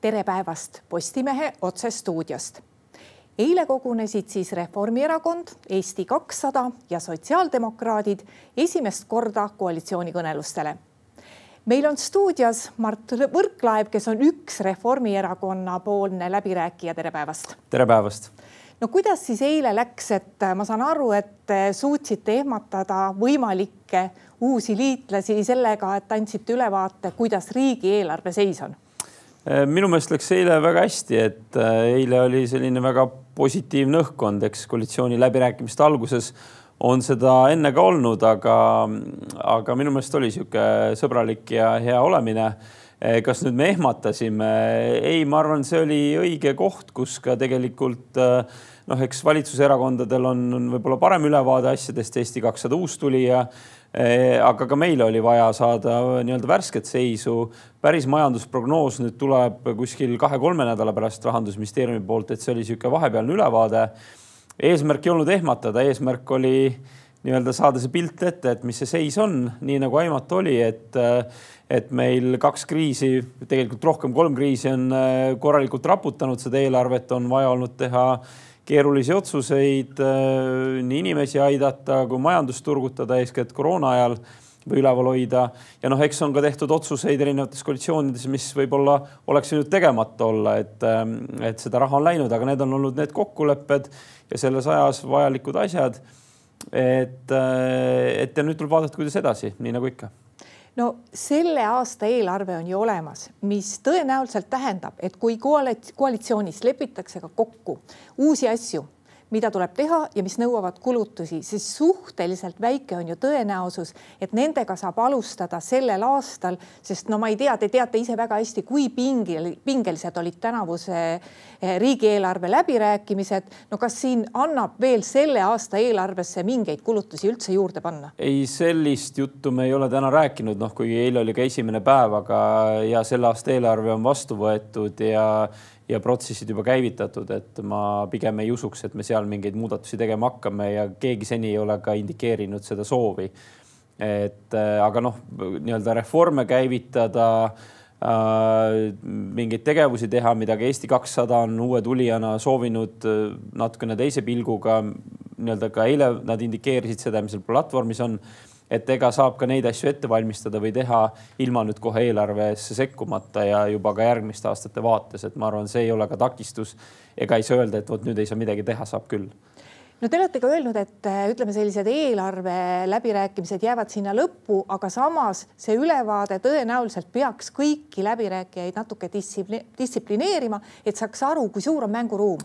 tere päevast Postimehe otsestuudiost. eile kogunesid siis Reformierakond, Eesti kakssada ja sotsiaaldemokraadid esimest korda koalitsioonikõnelustele. meil on stuudios Mart Võrklaev, kes on üks Reformierakonna poolne läbirääkija, tere päevast. tere päevast no kuidas siis eile läks, et ma saan aru, et suutsite ehmatada võimalikke uusi liitlasi sellega, et andsite ülevaate, kuidas riigieelarve seis on minu meelest läks eile väga hästi, et äh, eile oli selline väga positiivne õhkkond, eks koalitsiooni läbirääkimiste alguses on seda enne ka olnud, aga, aga minu meelest oli niisugune sõbralik ja hea olemine. Äh, kas nüüd me ehmatasime? ei, ma arvan, see oli õige koht, kus ka tegelikult noh, eks valitsuserakondadel on, on võib-olla parem ülevaade asjadest, Eesti kakssada uustulija Eh, aga ka meile oli vaja saada nii-öelda värsket seisu. päris majandusprognoos nüüd tuleb kuskil kahe-kolme nädala pärast rahandusministeeriumi poolt, et see oli niisugune vahepealne ülevaade. eesmärk ei olnud ehmatada, eesmärk oli nii-öelda saada see pilt ette, et mis see seis on, nii nagu aimata oli, et et meil kaks kriisi, tegelikult rohkem kolm kriisi on eh, korralikult raputanud seda eelarvet, on vaja olnud teha keerulisi otsuseid, äh, nii inimesi aidata kui majandust turgutada, eeskätt koroona ajal või üleval hoida. ja noh, eks on ka tehtud otsuseid erinevates koalitsioonides, mis võib-olla oleks võinud tegemata olla, et, ähm, et seda raha on läinud, aga need on olnud need kokkulepped ja selles ajas vajalikud asjad. et, äh, et ja nüüd tuleb vaadata, kuidas edasi, nii nagu ikka no selle aasta eelarve on ju olemas, mis tõenäoliselt tähendab, et kui koalitsioonis lepitakse ka kokku uusi asju mida tuleb teha ja mis nõuavad kulutusi, siis suhteliselt väike on ju tõenäosus, et nendega saab alustada sellel aastal, sest no ma ei tea, te teate ise väga hästi, kui pingel, pingelised olid tänavuse eh, riigieelarve läbirääkimised. no kas siin annab veel selle aasta eelarvesse mingeid kulutusi üldse juurde panna? ei, sellist juttu me ei ole täna rääkinud, noh, kuigi eile oli ka esimene päev, aga ja selle aasta eelarve on vastu võetud ja ja protsessid juba käivitatud, et ma pigem ei usuks, et me seal mingeid muudatusi tegema hakkame ja keegi seni ei ole ka indikeerinud seda soovi. et äh, aga noh, nii-öelda reforme käivitada äh,, mingeid tegevusi teha, mida ka Eesti kakssada on uue tulijana soovinud äh, natukene teise pilguga. nii-öelda ka eile nad indikeerisid seda, mis seal platvormis on et ega saab ka neid asju ette valmistada või teha ilma nüüd kohe eelarvesse sekkumata ja juba ka järgmiste aastate vaates, et ma arvan, see ei ole ka takistus. ega ei saa öelda, et vot nüüd ei saa midagi teha, saab küll no te olete ka öelnud, et ütleme, sellised eelarve läbirääkimised jäävad sinna lõppu, aga samas see ülevaade tõenäoliselt peaks kõiki läbirääkijaid natuke distsiplineerima, et saaks aru, kui suur on mänguruum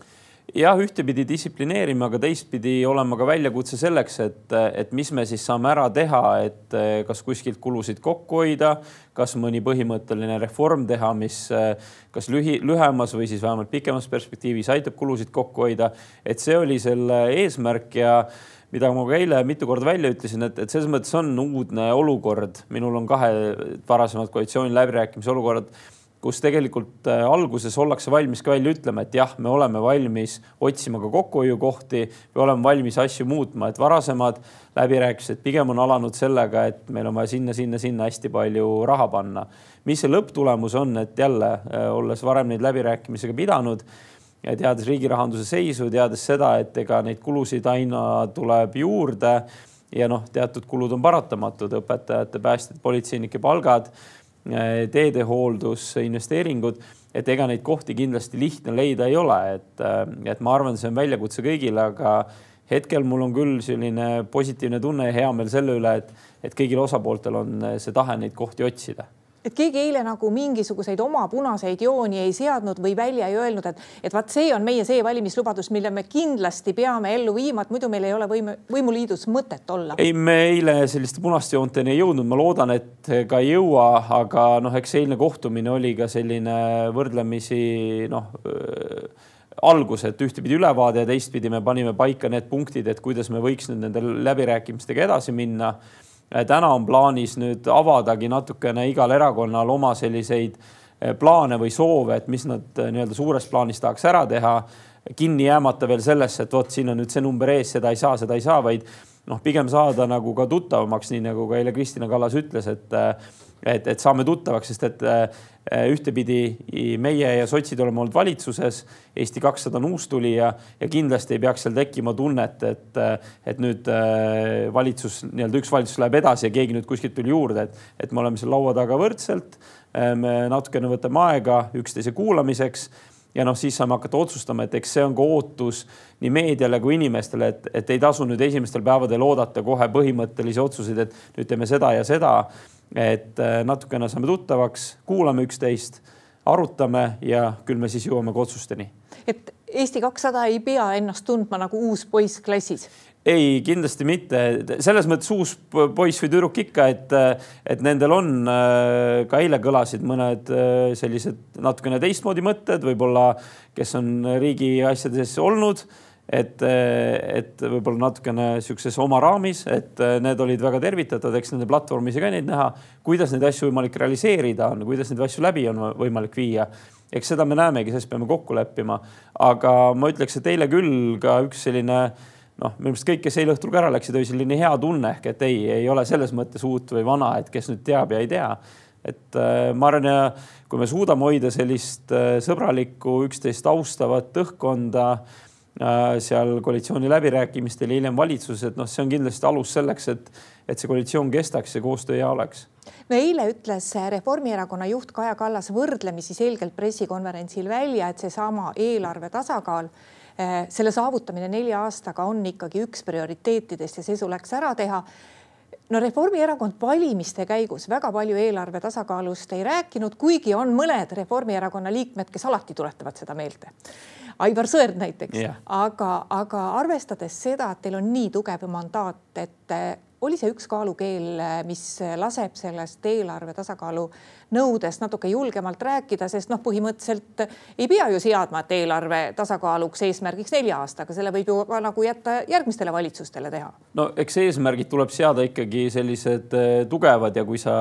jah, ühtepidi distsiplineerima, aga teistpidi olema ka väljakutse selleks, et, et mis me siis saame ära teha, et kas kuskilt kulusid kokku hoida, kas mõni põhimõtteline reform teha, mis kas lühi, lühemas või siis vähemalt pikemas perspektiivis aitab kulusid kokku hoida. et see oli selle eesmärk ja mida ma ka eile mitu korda välja ütlesin, et, et selles mõttes on uudne olukord, minul on kahe varasemad koalitsiooni läbirääkimise olukorrad kus tegelikult äh, alguses ollakse valmis ka välja ütlema, et jah, me oleme valmis otsima ka kokkuhoiukohti, me oleme valmis asju muutma, et varasemad läbirääkimised pigem on alanud sellega, et meil on vaja sinna, sinna, sinna hästi palju raha panna. mis see lõpptulemus on, et jälle äh, olles varem neid läbirääkimisi ka pidanud ja teades riigi rahanduse seisu, teades seda, et ega neid kulusid aina tuleb juurde ja noh, teatud kulud on paratamatud, õpetajate, päästjate, politseinike palgad teedehooldus, investeeringud, et ega neid kohti kindlasti lihtne leida ei ole, et, äh, et ma arvan, see on väljakutse kõigile, aga hetkel mul on küll selline positiivne tunne ja hea meel selle üle, et, et kõigil osapooltel on see tahe neid kohti otsida et keegi eile nagu mingisuguseid oma punaseid jooni ei seadnud või välja ei öelnud, et, et vaat see on meie see valimislubadus, mille me kindlasti peame ellu viima, et muidu meil ei ole võime, võimuliidus mõtet olla. ei, me eile selliste punaste joonteni ei jõudnud, ma loodan, et ka ei jõua, aga noh, eks eilne kohtumine oli ka selline võrdlemisi noh algus, et ühtepidi ülevaade ja teistpidi me panime paika need punktid, et kuidas me võiks nüüd nende läbirääkimistega edasi minna Äh, täna on plaanis nüüd avadagi natukene igal erakonnal oma selliseid äh, plaane või soove, et mis nad äh, nii-öelda suures plaanis tahaks ära teha. kinni jäämata veel sellesse, et vot siin on nüüd see number ees, seda ei saa, seda ei saa, vaid noh, pigem saada nagu ka tuttavamaks, nii nagu ka eile Kristina Kallas ütles, et et, et saame tuttavaks, sest et äh, ühtepidi meie ja sotsid oleme olnud valitsuses, Eesti kakssada on uustulija ja kindlasti ei peaks seal tekkima tunnet, et, et nüüd äh, valitsus, nii-öelda üks valitsus läheb edasi ja keegi nüüd kuskilt tuli juurde, et, et me oleme seal laua taga võrdselt. Äh, me natukene võtame aega üksteise kuulamiseks ja noh, siis saame hakata otsustama, et eks see on ka ootus nii meediale kui inimestele, et, et ei tasu nüüd esimestel päevadel oodata kohe põhimõttelisi otsuseid, et nüüd teeme seda ja seda et äh, natukene saame tuttavaks, kuulame üksteist, arutame ja küll me siis jõuame ka otsusteni. et Eesti kakssada ei pea ennast tundma nagu uus poiss klassis? Ei, kindlasti mitte, selles mõttes uus poiss või tüdruk ikka, et, et nendel on, äh, ka eile kõlasid mõned äh, sellised natukene teistmoodi mõtted, võib-olla kes on riigi asjades olnud et, et võib-olla natukene niisuguses oma raamis, et need olid väga tervitatavad, eks nende platvormis ka neid näha, kuidas neid asju võimalik realiseerida on, kuidas neid asju läbi on võimalik viia. eks seda me näemegi, sellest peame kokku leppima. aga ma ütleks, et eile küll ka üks selline noh, minu meelest kõik, kes eile õhtul ka ära läksid, oli selline hea tunne ehk et ei, ei ole selles mõttes uut või vana, et kes nüüd teab ja ei tea. et äh, ma arvan, kui me suudame hoida sellist äh, sõbralikku, üksteist austavat õhkkonda Äh, seal koalitsiooni läbirääkimistel ja hiljem valitsuses, et noh, see on kindlasti alus selleks, et, et see koalitsioon kestaks ja koostöö hea oleks. no eile ütles Reformierakonna juht Kaja Kallas võrdlemisi selgelt pressikonverentsil välja, et seesama eelarve tasakaal selle saavutamine nelja aastaga on ikkagi üks prioriteetidest ja see tuleks ära teha. No Reformierakond valimiste käigus väga palju eelarve tasakaalust ei rääkinud, kuigi on mõned Reformierakonna liikmed, kes alati tuletavad seda meelde. Aivar Sõerd näiteks. Yeah., aga, aga arvestades seda, et teil on nii tugev mandaat, et oli see üks kaalukeel, mis laseb sellest eelarve tasakaalu nõudest natuke julgemalt rääkida, sest noh, põhimõtteliselt ei pea ju seadma, et eelarve tasakaaluks eesmärgiks nelja aastaga, selle võib ju ka nagu jätta järgmistele valitsustele teha. no eks eesmärgid tuleb seada ikkagi sellised eh, tugevad ja kui sa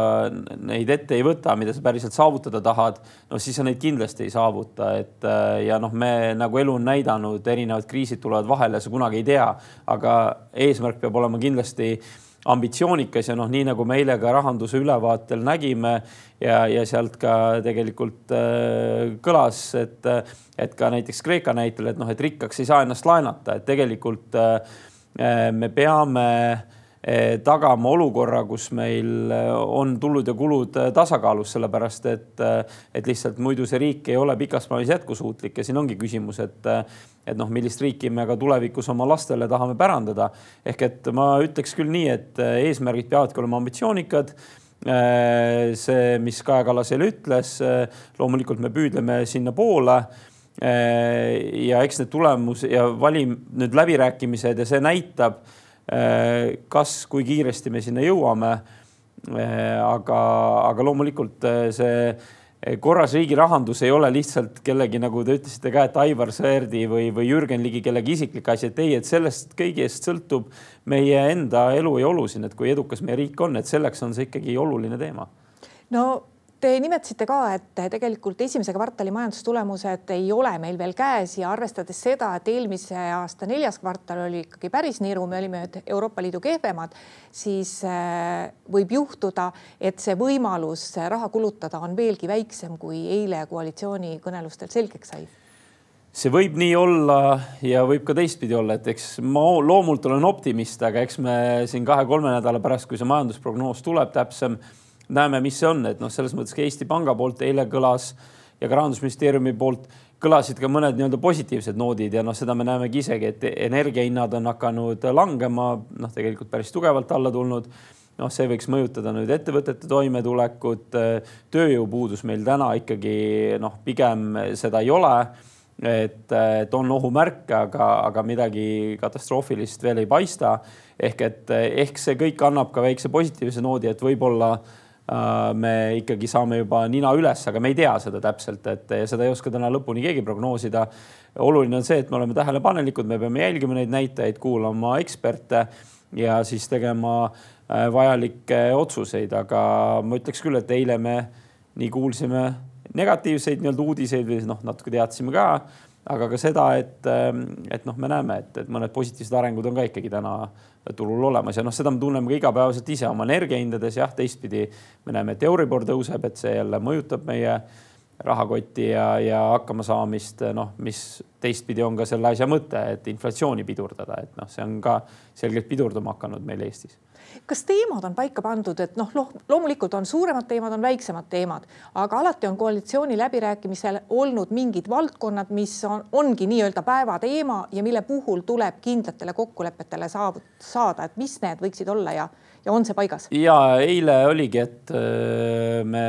neid ette ei võta, mida sa päriselt saavutada tahad, no siis sa neid kindlasti ei saavuta, et eh, ja noh, me nagu elu on näidanud, erinevad kriisid tulevad vahele, sa kunagi ei tea, aga eesmärk peab olema kindlasti ambitsioonikas ja noh, nii nagu me eile ka rahanduse ülevaatel nägime ja, ja sealt ka tegelikult äh, kõlas, et, et ka näiteks Kreeka näitel, et noh, et rikkaks ei saa ennast laenata, et tegelikult äh, me peame äh, tagama olukorra, kus meil äh, on tulud ja kulud äh, tasakaalus, sellepärast et, et lihtsalt muidu see riik ei ole pikas plaanis jätkusuutlik ja siin ongi küsimus, et et noh, millist riiki me ka tulevikus oma lastele tahame pärandada. ehk et ma ütleks küll nii, et eesmärgid peavadki olema ambitsioonikad. See, mis Kaja Kallas eile ütles, loomulikult me püüdleme sinnapoole ja eks need tulemus ja valim nüüd läbirääkimised ja see näitab, kas, kui kiiresti me sinna jõuame. aga, aga loomulikult see korras riigi rahandus ei ole lihtsalt kellegi, nagu te ütlesite ka, et Aivar Sõerdi või, või Jürgen Ligi kellegi isiklik asi, et ei, et sellest kõigest sõltub meie enda elu ja olu siin, et kui edukas meie riik on, et selleks on see ikkagi oluline teema. no Te nimetasite ka, et tegelikult esimese kvartali majandustulemused ei ole meil veel käes ja arvestades seda, et eelmise aasta neljas kvartal oli ikkagi päris niru, me olime Euroopa Liidu kehvemad, siis äh, võib juhtuda, et see võimalus raha kulutada on veelgi väiksem, kui eile koalitsioonikõnelustel selgeks sai. See võib nii olla ja võib ka teistpidi olla, et eks ma loomult olen optimist, aga eks me siin kahe-kolme nädala pärast, kui see majandusprognoos tuleb täpsem näeme, mis see on, et noh, selles mõttes ka Eesti Panga poolt eile kõlas ja ka rahandusministeeriumi poolt kõlasid ka mõned nii-öelda positiivsed noodid ja noh, seda me näemegi isegi, et energiahinnad on hakanud langema, noh, tegelikult päris tugevalt alla tulnud. noh, see võiks mõjutada nüüd ettevõtete toimetulekut. tööjõupuudus meil täna ikkagi noh, pigem seda ei ole. et, et on ohumärke, aga, aga midagi katastroofilist veel ei paista. ehk et ehk see kõik annab ka väikse positiivse noodi, et võib-olla me ikkagi saame juba nina üles, aga me ei tea seda täpselt, et seda ei oska täna lõpuni keegi prognoosida. oluline on see, et me oleme tähelepanelikud, me peame jälgima neid näitajaid, kuulama eksperte ja siis tegema äh, vajalikke otsuseid, aga ma ütleks küll, et eile me nii kuulsime negatiivseid nii-öelda uudiseid või noh, natuke teadsime ka aga ka seda, et, et noh, me näeme, et, et mõned positiivsed arengud on ka ikkagi täna turul olemas ja noh, seda me tunneme ka igapäevaselt ise oma energiahindades. jah, teistpidi me näeme, et Euribor tõuseb, et see jälle mõjutab meie rahakotti ja, ja hakkamasaamist, noh, mis teistpidi on ka selle asja mõte, et inflatsiooni pidurdada, et noh, see on ka selgelt pidurdama hakanud meil Eestis. Kas teemad on paika pandud, et noh, loomulikult on suuremad teemad, on väiksemad teemad, aga alati on koalitsiooni läbirääkimisel olnud mingid valdkonnad, mis on, ongi nii-öelda päevateema ja mille puhul tuleb kindlatele kokkulepetele saada, et mis need võiksid olla ja ja on see paigas? ja eile oligi, et äh, me,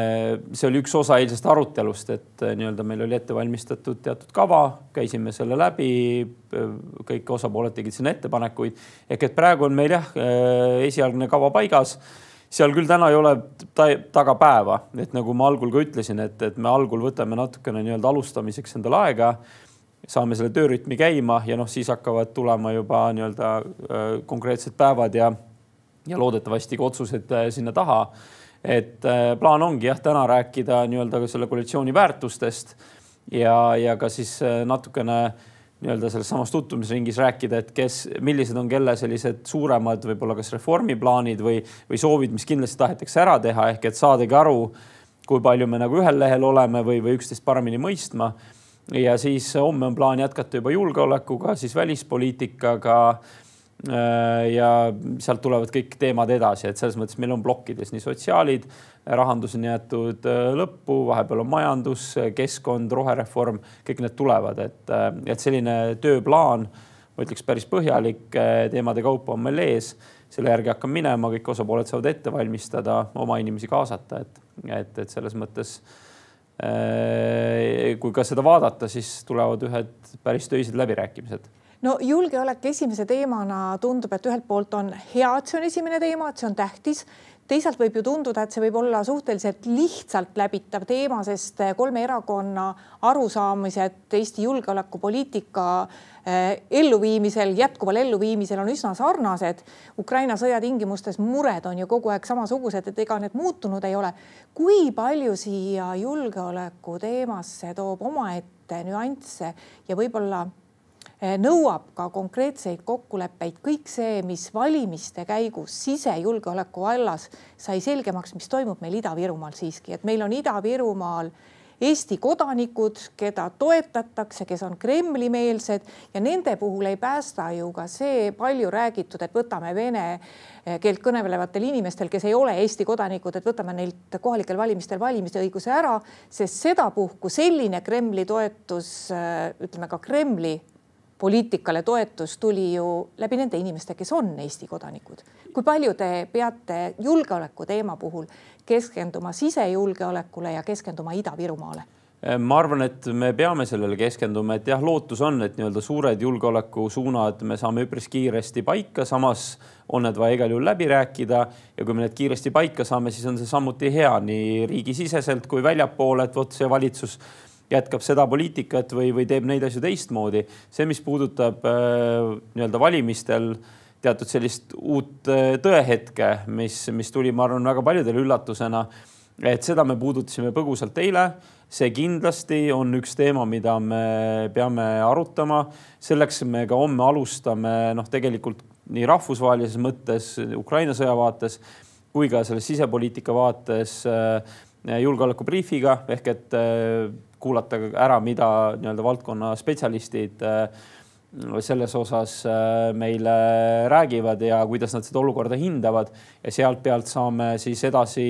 see oli üks osa eilsest arutelust, et äh, nii-öelda meil oli ette valmistatud teatud kava, käisime selle läbi. kõik osapooled tegid sinna ettepanekuid ehk et praegu on meil jah, äh, esialgne kava paigas seal küll täna ei ole ta taga päeva, et nagu ma algul ka ütlesin, et, et me algul võtame natukene nii-öelda alustamiseks endale aega, saame selle töörütmi käima ja noh, siis hakkavad tulema juba nii-öelda konkreetsed päevad ja ja loodetavasti ka otsused äh, sinna taha. et äh, plaan ongi jah, täna rääkida nii-öelda ka selle koalitsiooni väärtustest ja, ja ka siis äh, natukene nii-öelda selles samas tutvumisringis rääkida, et kes, millised on kelle sellised suuremad võib-olla kas reformiplaanid või, või soovid, mis kindlasti tahetakse ära teha, ehk et saadagi aru, kui palju me nagu ühel lehel oleme või, või üksteist paremini mõistma. ja siis homme on plaan jätkata juba julgeolekuga, siis välispoliitikaga ja sealt tulevad kõik teemad edasi, et selles mõttes meil on plokkides nii sotsiaalid, rahandus on jäetud äh, lõppu, vahepeal on majandus, keskkond, rohereform, kõik need tulevad, et, äh, et selline tööplaan, ma ütleks päris põhjalik, teemade kaupa on meil ees, selle järgi hakkame minema, kõik osapooled saavad ette valmistada, oma inimesi kaasata, et, et, et selles mõttes kui ka seda vaadata, siis tulevad ühed päris töised läbirääkimised no julgeolek esimese teemana tundub, et ühelt poolt on hea, et see on esimene teema, et see on tähtis. teisalt võib ju tunduda, et see võib olla suhteliselt lihtsalt läbitav teema, sest kolme erakonna arusaamised Eesti julgeolekupoliitika eh, elluviimisel, jätkuval elluviimisel on üsna sarnased. Ukraina sõja tingimustes mured on ju kogu aeg samasugused, et ega need muutunud ei ole. kui palju siia julgeoleku teemasse toob omaette nüansse ja võib-olla Eh, nõuab ka konkreetseid kokkuleppeid, kõik see, mis valimiste käigus sisejulgeoleku vallas sai selgemaks, mis toimub meil Ida-Virumaal siiski, et meil on Ida-Virumaal Eesti kodanikud, keda toetatakse, kes on Kremli-meelsed ja nende puhul ei päästa ju ka see palju räägitud, et võtame vene eh, keelt kõnelevatel inimestel, kes ei ole Eesti kodanikud, et võtame neilt kohalikel valimistel valimisõiguse ära, sest sedapuhku selline Kremli toetus, eh, ütleme ka Kremli poliitikale toetus tuli ju läbi nende inimeste, kes on Eesti kodanikud. kui palju te peate julgeoleku teema puhul keskenduma sisejulgeolekule ja keskenduma Ida-Virumaale? ma arvan, et me peame sellele keskenduma, et jah, lootus on, et nii-öelda suured julgeolekusuunad me saame üpris kiiresti paika, samas on need vaja igal juhul läbi rääkida ja kui me need kiiresti paika saame, siis on see samuti hea nii riigisiseselt kui väljapoole, et vot see valitsus jätkab seda poliitikat või, või teeb neid asju teistmoodi. see, mis puudutab äh, nii-öelda valimistel teatud sellist uut äh, tõehetke, mis, mis tuli, ma arvan, väga paljudele üllatusena. et seda me puudutasime põgusalt eile. see kindlasti on üks teema, mida me peame arutama. selleks me ka homme alustame, noh, tegelikult nii rahvusvahelises mõttes Ukraina sõja vaates kui ka selles sisepoliitika vaates äh, julgeolekubriifiga ehk et kuulata ära, mida nii-öelda valdkonna spetsialistid äh, selles osas äh, meile räägivad ja kuidas nad seda olukorda hindavad. Ja sealt pealt saame siis edasi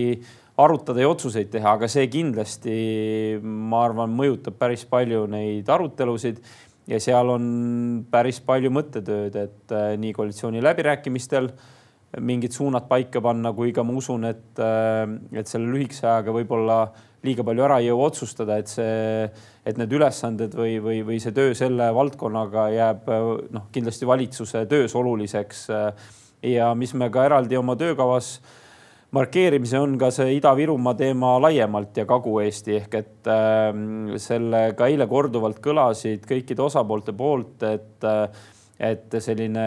arutada ja otsuseid teha, aga see kindlasti, ma arvan, mõjutab päris palju neid arutelusid. Ja seal on päris palju mõttetööd, et äh, nii koalitsiooni läbirääkimistel mingid suunad paika panna, kui ka ma usun, et, et selle lühikese ajaga võib-olla liiga palju ära ei jõua otsustada, et see, et need ülesanded või, või, või see töö selle valdkonnaga jääb noh, kindlasti valitsuse töös oluliseks. ja mis me ka eraldi oma töökavas markeerimise on ka see Ida-Virumaa teema laiemalt ja Kagu-Eesti ehk et äh, selle ka eile korduvalt kõlasid kõikide osapoolte poolt, et äh, et selline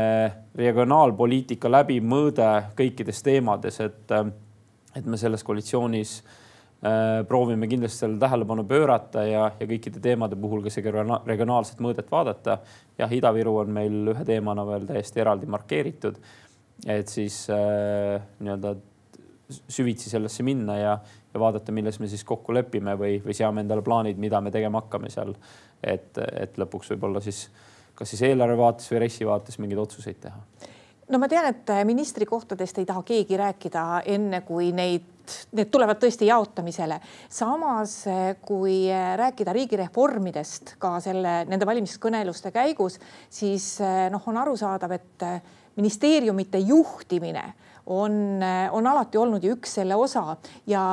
regionaalpoliitika läbimõõde kõikides teemades, et, et me selles koalitsioonis äh, proovime kindlasti sellele tähelepanu pöörata ja, ja kõikide teemade puhul ka seda regionaalset mõõdet vaadata. jah, Ida-Viru on meil ühe teemana veel täiesti eraldi markeeritud. et siis äh, nii-öelda süvitsi sellesse minna ja, ja vaadata, milles me siis kokku lepime või, või seame endale plaanid, mida me tegema hakkame seal. et, et lõpuks võib-olla siis kas siis eelarve vaates või RES-i vaates mingeid otsuseid teha no ma tean, et ministrikohtadest ei taha keegi rääkida enne, kui neid, need tulevad tõesti jaotamisele. samas, kui rääkida riigireformidest ka selle, nende valimiskõneluste käigus, siis noh, on arusaadav, et ministeeriumite juhtimine on, on alati olnud ju üks selle osa ja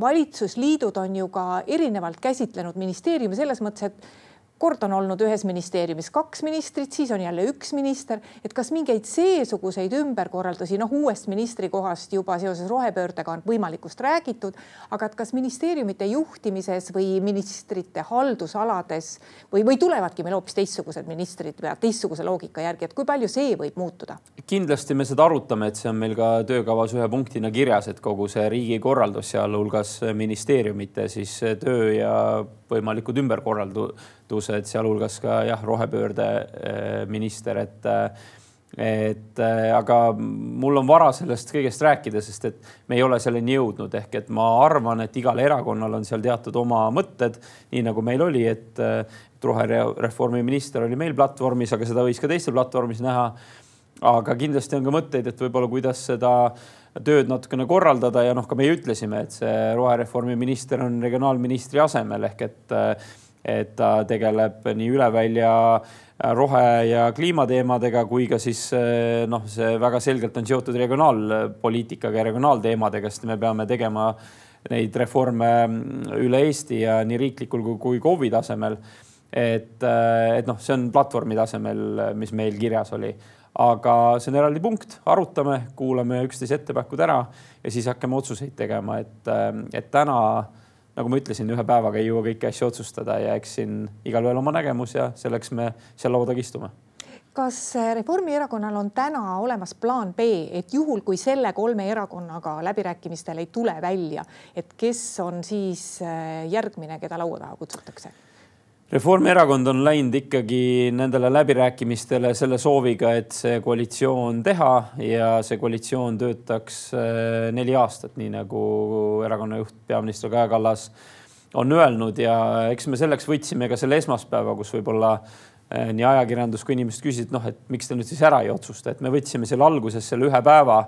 valitsusliidud on ju ka erinevalt käsitlenud ministeeriumi selles mõttes, et kord on olnud ühes ministeeriumis kaks ministrit, siis on jälle üks minister, et kas mingeid seesuguseid ümberkorraldusi, noh, uuest ministrikohast juba seoses rohepöördega on võimalikust räägitud, aga et kas ministeeriumite juhtimises või ministrite haldusalades või, või tulevadki meil hoopis teistsugused ministrid teistsuguse loogika järgi, et kui palju see võib muutuda? kindlasti me seda arutame, et see on meil ka töökavas ühe punktina kirjas, et kogu see riigikorraldus, sealhulgas ministeeriumite siis töö ja võimalikud ümberkorraldused, sealhulgas ka jah, rohepöördeminister, eh, et eh, et eh, aga mul on vara sellest kõigest rääkida, sest et me ei ole selleni jõudnud, ehk et ma arvan, et igal erakonnal on seal teatud oma mõtted, nii nagu meil oli, et rohereformi minister oli meil platvormis, aga seda võis ka teistel platvormis näha. aga kindlasti on ka mõtteid, et võib-olla kuidas seda tööd natukene korraldada ja noh, ka meie ütlesime, et see rohereformi minister on regionaalministri asemel ehk et, et ta tegeleb nii üle välja rohe- ja kliimateemadega kui ka siis noh, see väga selgelt on seotud regionaalpoliitikaga ja regionaalteemadega, sest me peame tegema neid reforme üle Eesti ja nii riiklikul kui, kui KOV-i tasemel. et, et noh, see on platvormi tasemel, mis meil kirjas oli. Aga see on eraldi punkt, arutame, kuulame üksteise ettepanekud ära ja siis hakkame otsuseid tegema, et, et täna nagu ma ütlesin, ühe päevaga ei jõua kõiki asju otsustada ja eks siin igalühel oma nägemus ja selleks me seal laua taga istume kas Reformierakonnal on täna olemas plaan B, et juhul, kui selle kolme erakonnaga läbirääkimistel ei tule välja, et kes on siis järgmine, keda laua taha kutsutakse? Reformierakond on läinud ikkagi nendele läbirääkimistele selle sooviga, et see koalitsioon teha ja see koalitsioon töötaks äh, neli aastat, nii nagu erakonna juht, peaminister Kaja Kallas on öelnud. Ja eks me selleks võtsime ka selle esmaspäeva, kus võib-olla äh, nii ajakirjandus kui inimesed küsisid, noh, et miks te nüüd siis ära ei otsusta, et me võtsime seal alguses selle ühe päeva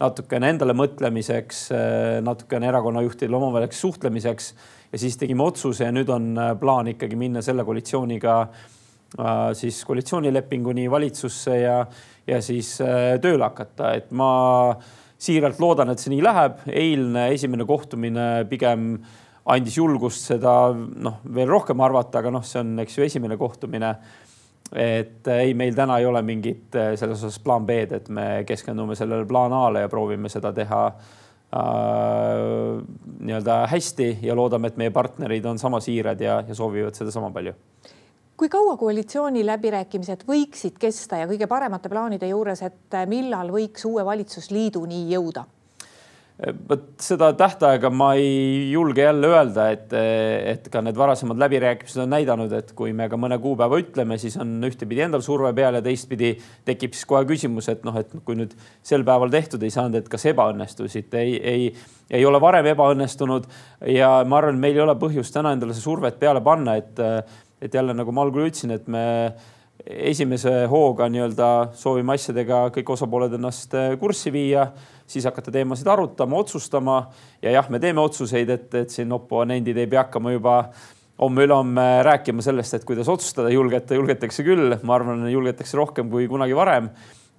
natukene endale mõtlemiseks, äh, natukene erakonnajuhtidele omavahel suhtlemiseks ja siis tegime otsuse ja nüüd on äh, plaan ikkagi minna selle koalitsiooniga äh, siis koalitsioonilepinguni valitsusse ja, ja siis tööle hakata, et ma siiralt loodan, et see nii läheb. eilne esimene kohtumine pigem andis julgust seda noh, veel rohkem arvata, aga noh, see on, eks ju, esimene kohtumine. Et ei, meil täna ei ole mingit selles osas plaan B-d, et me keskendume sellele plaan A-le ja proovime seda teha Äh, nii-öelda hästi ja loodame, et meie partnerid on sama siirad ja, ja soovivad seda sama palju. kui kaua koalitsiooniläbirääkimised võiksid kesta ja kõige paremate plaanide juures, et millal võiks uue valitsusliiduni jõuda? Vot seda tähtaega ma ei julge jälle öelda, et, et ka need varasemad läbirääkimised on näidanud, et kui me ka mõne kuupäeva ütleme, siis on ühtepidi endal surve peal ja teistpidi tekib siis kohe küsimus, et noh, et kui nüüd sel päeval tehtud ei saanud, et kas ebaõnnestusid, ei, ei, ei ole varem ebaõnnestunud ja ma arvan, meil ei ole põhjust täna endale see survet peale panna, et, et jälle nagu ma algul ütlesin, et me esimese hooga nii-öelda soovime asjadega kõik osapooled ennast kurssi viia siis hakata teemasid arutama, otsustama. Ja jah, me teeme otsuseid, et, et siin oponendid ei pea hakkama juba homme-ülehomme rääkima sellest, et kuidas otsustada. Julgeta, julgetakse küll, ma arvan, julgetakse rohkem kui kunagi varem.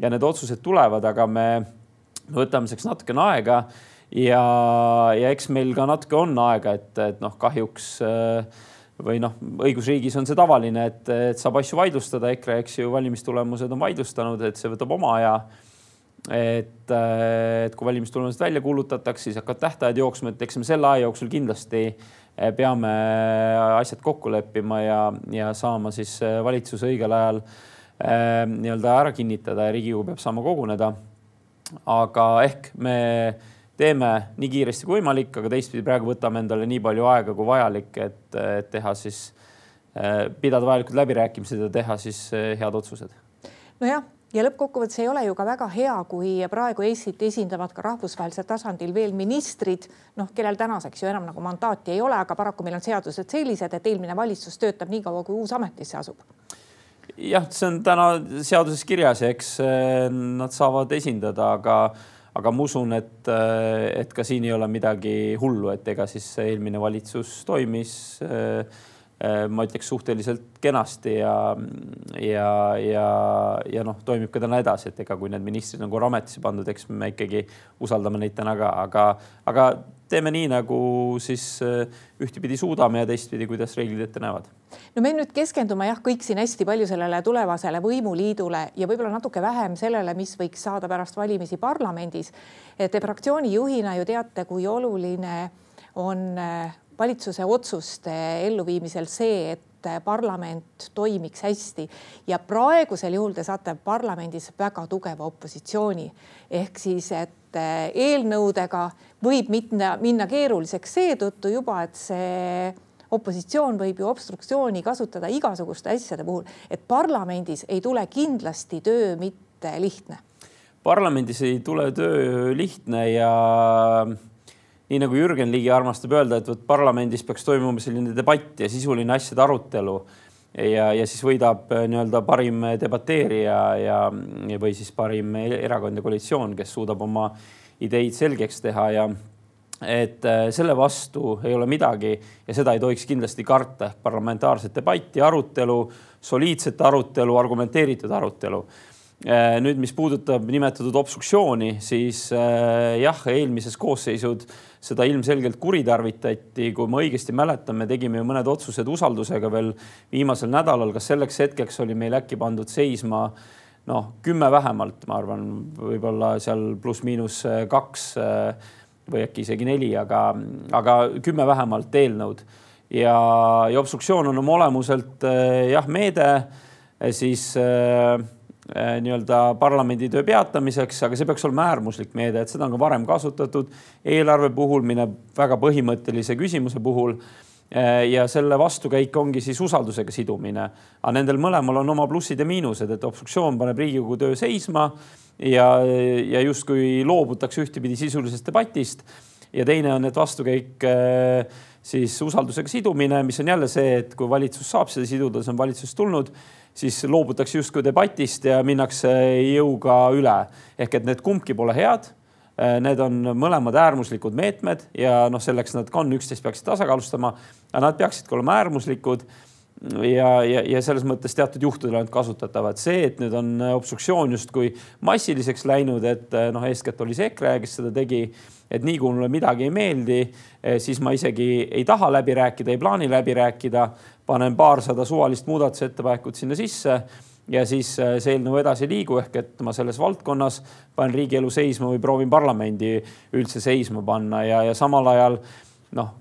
Ja need otsused tulevad, aga me võtame selleks natukene aega. Ja, ja eks meil ka natuke on aega, et, et noh, kahjuks või noh, õigusriigis on see tavaline, et, et saab asju vaidlustada, EKRE, eks ju, valimistulemused on vaidlustanud, et see võtab oma aja et, äh, et kui valimistulemused välja kuulutatakse, siis hakkavad tähtajad jooksma, et eks me selle aja jooksul kindlasti äh, peame asjad kokku leppima ja, ja saama siis äh, valitsuse õigel ajal äh, nii-öelda ära kinnitada ja Riigikogu peab saama koguneda. aga ehk me teeme nii kiiresti kui võimalik, aga teistpidi praegu võtame endale nii palju aega kui vajalik, et teha siis, pidada vajalikud läbirääkimised ja teha siis head otsused. nojah ja lõppkokkuvõttes ei ole ju ka väga hea, kui praegu Eestit esindavad ka rahvusvahelisel tasandil veel ministrid, noh, kellel tänaseks ju enam nagu mandaati ei ole, aga paraku meil on seadused sellised, et eelmine valitsus töötab nii kaua, kui uus ametisse asub. jah, see on täna seaduses kirjas ja eks eh, nad saavad esindada, aga, aga ma usun, et, eh, et ka siin ei ole midagi hullu, et ega siis eelmine valitsus toimis äh, ma ütleks suhteliselt kenasti ja, ja, ja, ja noh, toimib ka täna edasi, et ega kui need ministrid on korra ametisse pandud, eks me ikkagi usaldame neid täna ka, aga, aga teeme nii, nagu siis äh, ühtepidi suudame ja teistpidi, kuidas reeglid ette näevad. no me nüüd keskendume jah, kõik siin hästi palju sellele tulevasele võimuliidule ja võib-olla natuke vähem sellele, mis võiks saada pärast valimisi parlamendis. Te fraktsiooni juhina ju teate, kui oluline on äh, valitsuse otsuste elluviimisel see, et parlament toimiks hästi. Ja praegusel juhul te saate parlamendis väga tugeva opositsiooni. Ehk siis, et eh, eelnõudega võib minna, minna keeruliseks seetõttu juba, et see opositsioon võib ju obstruktsiooni kasutada igasuguste asjade puhul, et parlamendis ei tule kindlasti töö mitte lihtne. parlamendis ei tule töö lihtne ja nii nagu Jürgen Ligi armastab öelda, et vot parlamendis peaks toimuma selline debatt ja sisuline asjade arutelu ja, ja siis võidab äh, nii-öelda parim debateerija ja, ja, või siis parim erakond ja koalitsioon, kes suudab oma ideid selgeks teha ja et äh, selle vastu ei ole midagi ja seda ei tohiks kindlasti karta. Ehk parlamentaarset debatti, arutelu, soliidset arutelu, argumenteeritud arutelu. äh, nüüd, mis puudutab nimetatud obstruktsiooni, siis jah, eelmises koosseisud seda ilmselgelt kuritarvitati, kui ma õigesti mäletan, me tegime ju mõned otsused usaldusega veel viimasel nädalal, kas selleks hetkeks oli meil äkki pandud seisma noh, kümme vähemalt, ma arvan, võib-olla seal pluss-miinus kaks või äkki isegi neli, aga, aga kümme vähemalt eelnõud. Ja, ja obstruktsioon on oma olemuselt jah, meede siis äh, Äh, nii-öelda parlamenditöö peatamiseks, aga see peaks olema äärmuslik meede, et seda on ka varem kasutatud. eelarve puhul mineb väga põhimõttelise küsimuse puhul. Äh, ja selle vastukäik ongi siis usaldusega sidumine. aga nendel mõlemal on oma plussid ja miinused, et obstruktsioon paneb Riigikogu töö seisma ja, ja justkui loobutakse ühtepidi sisulisest debatist. ja teine on, et vastukäik äh, siis usaldusega sidumine, mis on jälle see, et kui valitsus saab seda siduda, see on valitsusest tulnud siis loobutakse justkui debatist ja minnakse jõuga üle. ehk et need kumbki pole head. Need on mõlemad äärmuslikud meetmed ja noh, selleks nad ka on, üksteist peaksid tasakaalustama, aga nad peaksidki olema äärmuslikud ja, ja, ja selles mõttes teatud juhtudel ainult kasutatavad. see, et nüüd on obstruktsioon justkui massiliseks läinud, et noh, eeskätt oli see EKRE, kes seda tegi, et nii kui mulle midagi ei meeldi, siis ma isegi ei taha läbi rääkida, ei plaani läbi rääkida. Panen paarsada suvalist muudatusettepanekut sinna sisse ja siis äh, see eelnõu edasi ei liigu, ehk et ma selles valdkonnas panen riigielu seisma või proovin parlamendi üldse seisma panna. Ja, ja samal ajal noh,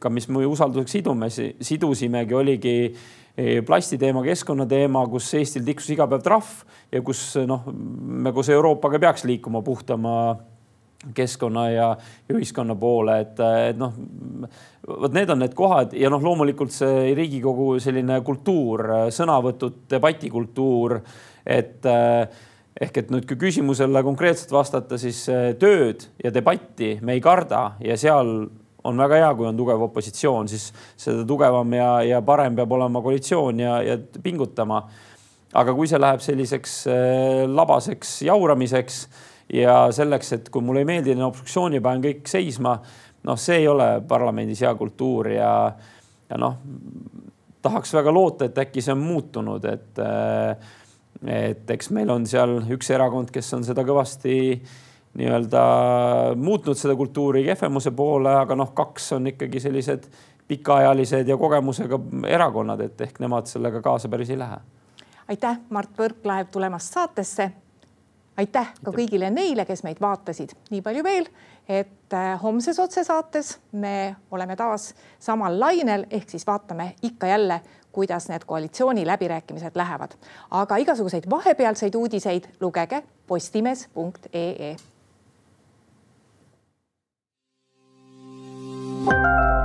ka mis me usalduseks sidume, sidusimegi, oligi e, plastiteema, keskkonnateema, kus Eestil tiksus iga päev trahv ja kus noh, me koos Euroopaga peaks liikuma puhtama keskkonna ja, ühiskonna poole, et, et noh, vot need on need kohad ja noh, loomulikult see Riigikogu selline kultuur, sõnavõtud, debatikultuur, et ehk et nüüd, kui küsimusele konkreetselt vastata, siis tööd ja debatti me ei karda ja seal on väga hea, kui on tugev opositsioon, siis seda tugevam ja, ja parem peab olema koalitsioon ja, ja pingutama. aga kui see läheb selliseks labaseks jauramiseks ja selleks, et kui mulle ei meeldi obstruktsiooni, panen kõik seisma. noh, see ei ole parlamendis hea kultuur ja, ja noh, tahaks väga loota, et äkki see on muutunud, et, et eks meil on seal üks erakond, kes on seda kõvasti nii-öelda muutnud seda kultuuri kehvemuse poole, aga noh, kaks on ikkagi sellised pikaajalised ja kogemusega erakonnad, et ehk nemad sellega kaasa päris ei lähe. aitäh, Mart Võrklaev tulemast saatesse aitäh ka kõigile neile, kes meid vaatasid. nii palju veel, et äh, homses otsesaates me oleme taas samal lainel, ehk siis vaatame ikka jälle, kuidas need koalitsiooniläbirääkimised lähevad. aga igasuguseid vahepealseid uudiseid lugege postimees.ee Música